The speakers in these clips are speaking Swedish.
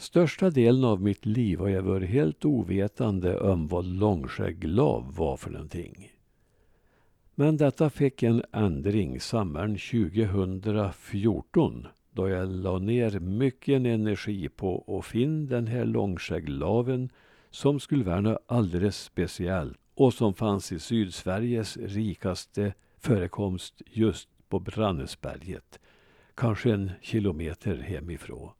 Största delen av mitt liv har jag varit helt ovetande om vad långskägglav var för någonting. Men detta fick en ändring sommaren 2014 då jag la ner mycket energi på att finna den här långskägglaven som skulle vara något alldeles speciellt och som fanns i Sydsveriges rikaste förekomst just på Brannäsberget, kanske en kilometer hemifrån.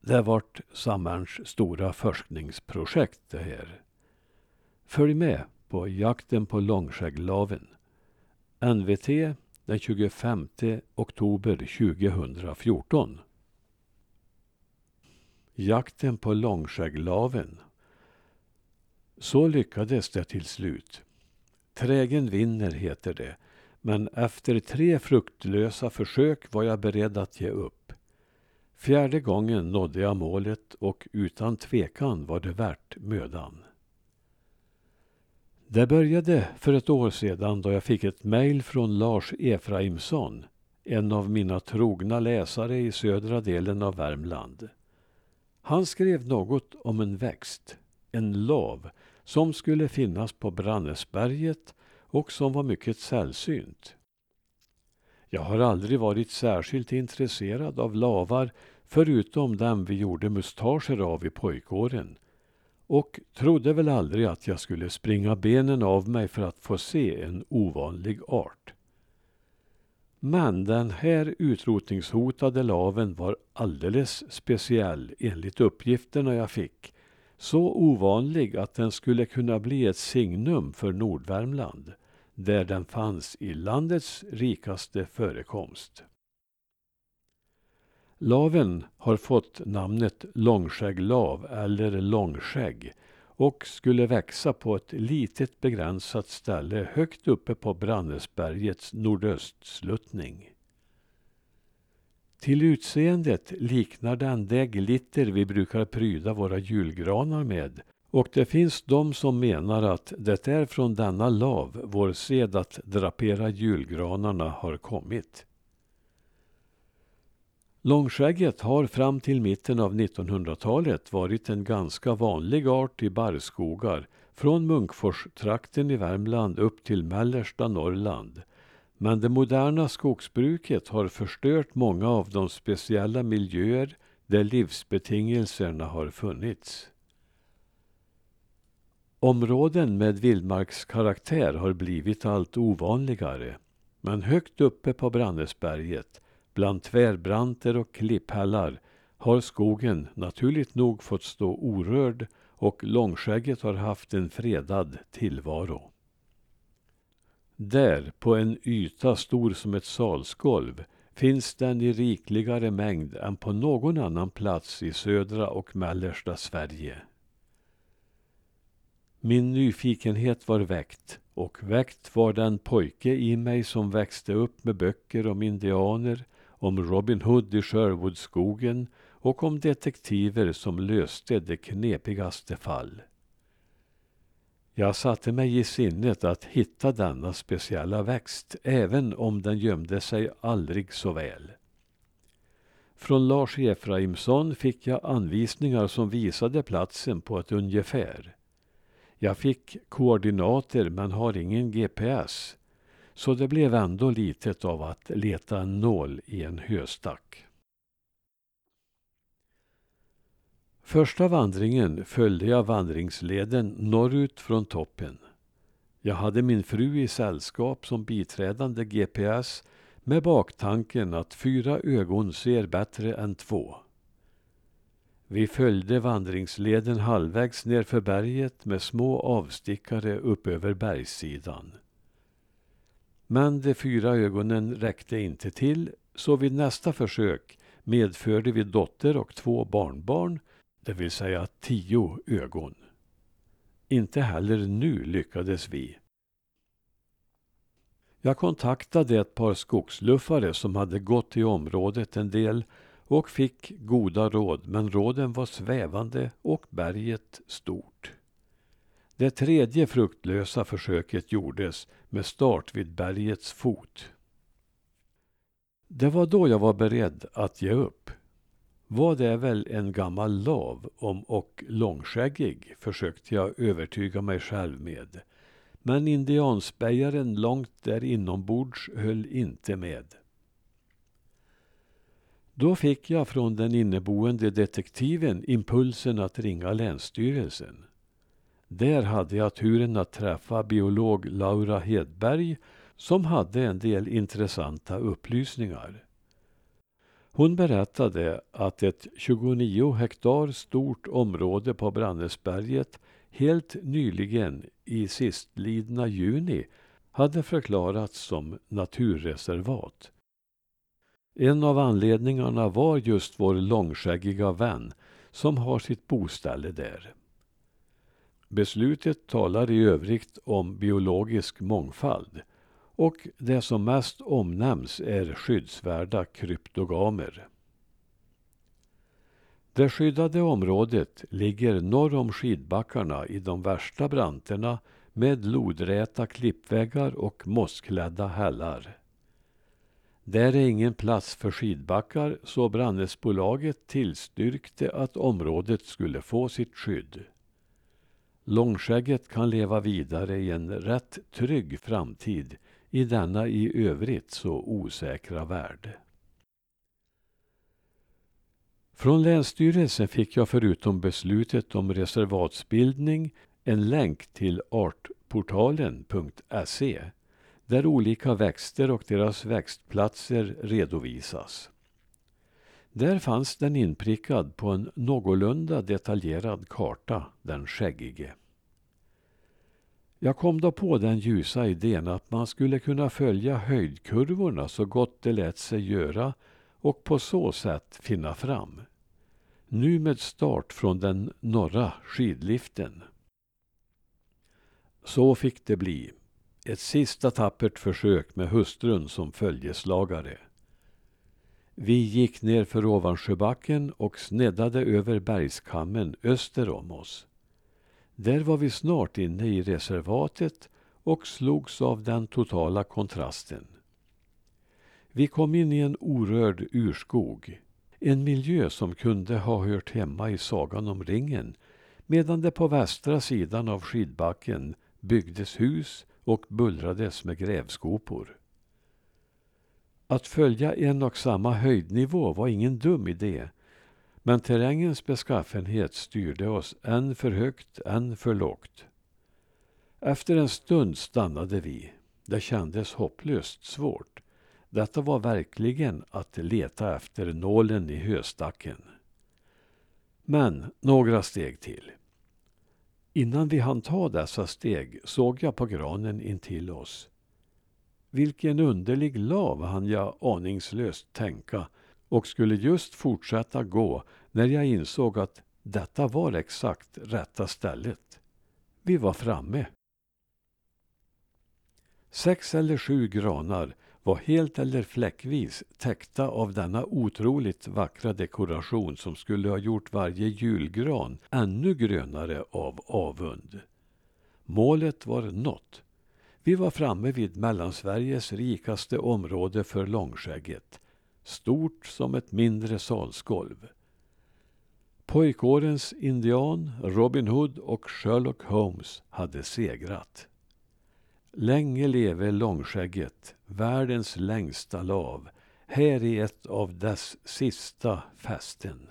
Det vart sommarens stora forskningsprojekt det här. Följ med på jakten på långskägglaven. NVT den 25 oktober 2014. Jakten på långskägglaven. Så lyckades det till slut. Trägen vinner heter det, men efter tre fruktlösa försök var jag beredd att ge upp. Fjärde gången nådde jag målet och utan tvekan var det värt mödan. Det började för ett år sedan då jag fick ett mejl från Lars Efraimsson, en av mina trogna läsare i södra delen av Värmland. Han skrev något om en växt, en lav, som skulle finnas på Brannäsberget och som var mycket sällsynt. Jag har aldrig varit särskilt intresserad av lavar förutom dem vi gjorde mustascher av i pojkåren och trodde väl aldrig att jag skulle springa benen av mig för att få se en ovanlig art. Men den här utrotningshotade laven var alldeles speciell enligt uppgifterna jag fick. Så ovanlig att den skulle kunna bli ett signum för Nordvärmland, där den fanns i landets rikaste förekomst. Laven har fått namnet långskägglav eller långskägg och skulle växa på ett litet begränsat ställe högt uppe på Brannäsbergets nordöstsluttning. Till utseendet liknar den det glitter vi brukar pryda våra julgranar med och det finns de som menar att det är från denna lav vår sed att drapera julgranarna har kommit. Långskägget har fram till mitten av 1900-talet varit en ganska vanlig art i barrskogar från Munkforstrakten i Värmland upp till mellersta Norrland. Men det moderna skogsbruket har förstört många av de speciella miljöer där livsbetingelserna har funnits. Områden med vildmarkskaraktär har blivit allt ovanligare. Men högt uppe på Brannäsberget Bland tvärbranter och klipphällar har skogen naturligt nog fått stå orörd och långskägget har haft en fredad tillvaro. Där, på en yta stor som ett salsgolv, finns den i rikligare mängd än på någon annan plats i södra och mellersta Sverige. Min nyfikenhet var väckt och väckt var den pojke i mig som växte upp med böcker om indianer, om Robin Hood i Sherwoodskogen och om detektiver som löste de knepigaste fall. Jag satte mig i sinnet att hitta denna speciella växt, även om den gömde sig aldrig så väl. Från Lars Efraimsson fick jag anvisningar som visade platsen på ett ungefär. Jag fick koordinater men har ingen GPS så det blev ändå litet av att leta en nål i en höstack. Första vandringen följde jag vandringsleden norrut från toppen. Jag hade min fru i sällskap som biträdande GPS med baktanken att fyra ögon ser bättre än två. Vi följde vandringsleden halvvägs nerför berget med små avstickare uppöver bergssidan. Men de fyra ögonen räckte inte till, så vid nästa försök medförde vi dotter och två barnbarn, det vill säga tio ögon. Inte heller nu lyckades vi. Jag kontaktade ett par skogsluffare som hade gått i området en del och fick goda råd, men råden var svävande och berget stort. Det tredje fruktlösa försöket gjordes med start vid bergets fot. Det var då jag var beredd att ge upp. Vad är väl en gammal lav om och långskäggig, försökte jag övertyga mig själv med. Men indianspejaren långt där inombords höll inte med. Då fick jag från den inneboende detektiven impulsen att ringa Länsstyrelsen. Där hade jag turen att träffa biolog Laura Hedberg som hade en del intressanta upplysningar. Hon berättade att ett 29 hektar stort område på Brannäsberget helt nyligen i sistlidna juni hade förklarats som naturreservat. En av anledningarna var just vår långskäggiga vän som har sitt boställe där. Beslutet talar i övrigt om biologisk mångfald och det som mest omnämns är skyddsvärda kryptogamer. Det skyddade området ligger norr om skidbackarna i de värsta branterna med lodräta klippväggar och mossklädda hällar. Där är ingen plats för skidbackar så Brannäsbolaget tillstyrkte att området skulle få sitt skydd. Långskägget kan leva vidare i en rätt trygg framtid i denna i övrigt så osäkra värld. Från Länsstyrelsen fick jag förutom beslutet om reservatsbildning en länk till artportalen.se där olika växter och deras växtplatser redovisas. Där fanns den inprickad på en någorlunda detaljerad karta, den skäggige. Jag kom då på den ljusa idén att man skulle kunna följa höjdkurvorna så gott det lät sig göra och på så sätt finna fram. Nu med start från den norra skidliften. Så fick det bli. Ett sista tappert försök med hustrun som följeslagare. Vi gick ner för Ovansjöbacken och sneddade över bergskammen öster om oss. Där var vi snart inne i reservatet och slogs av den totala kontrasten. Vi kom in i en orörd urskog. En miljö som kunde ha hört hemma i Sagan om ringen medan det på västra sidan av skidbacken byggdes hus och bullrades med grävskopor. Att följa en och samma höjdnivå var ingen dum idé men terrängens beskaffenhet styrde oss än för högt, än för lågt. Efter en stund stannade vi. Det kändes hopplöst svårt. Detta var verkligen att leta efter nålen i höstacken. Men några steg till. Innan vi hann ta dessa steg såg jag på granen intill oss. Vilken underlig lav, hann jag aningslöst tänka och skulle just fortsätta gå när jag insåg att detta var exakt rätta stället. Vi var framme. Sex eller sju granar var helt eller fläckvis täckta av denna otroligt vackra dekoration som skulle ha gjort varje julgran ännu grönare av avund. Målet var nått. Vi var framme vid Mellansveriges rikaste område för långskägget stort som ett mindre salsgolv. Pojkårens indian, Robin Hood och Sherlock Holmes hade segrat. Länge leve långskägget, världens längsta lav, här i ett av dess sista fästen.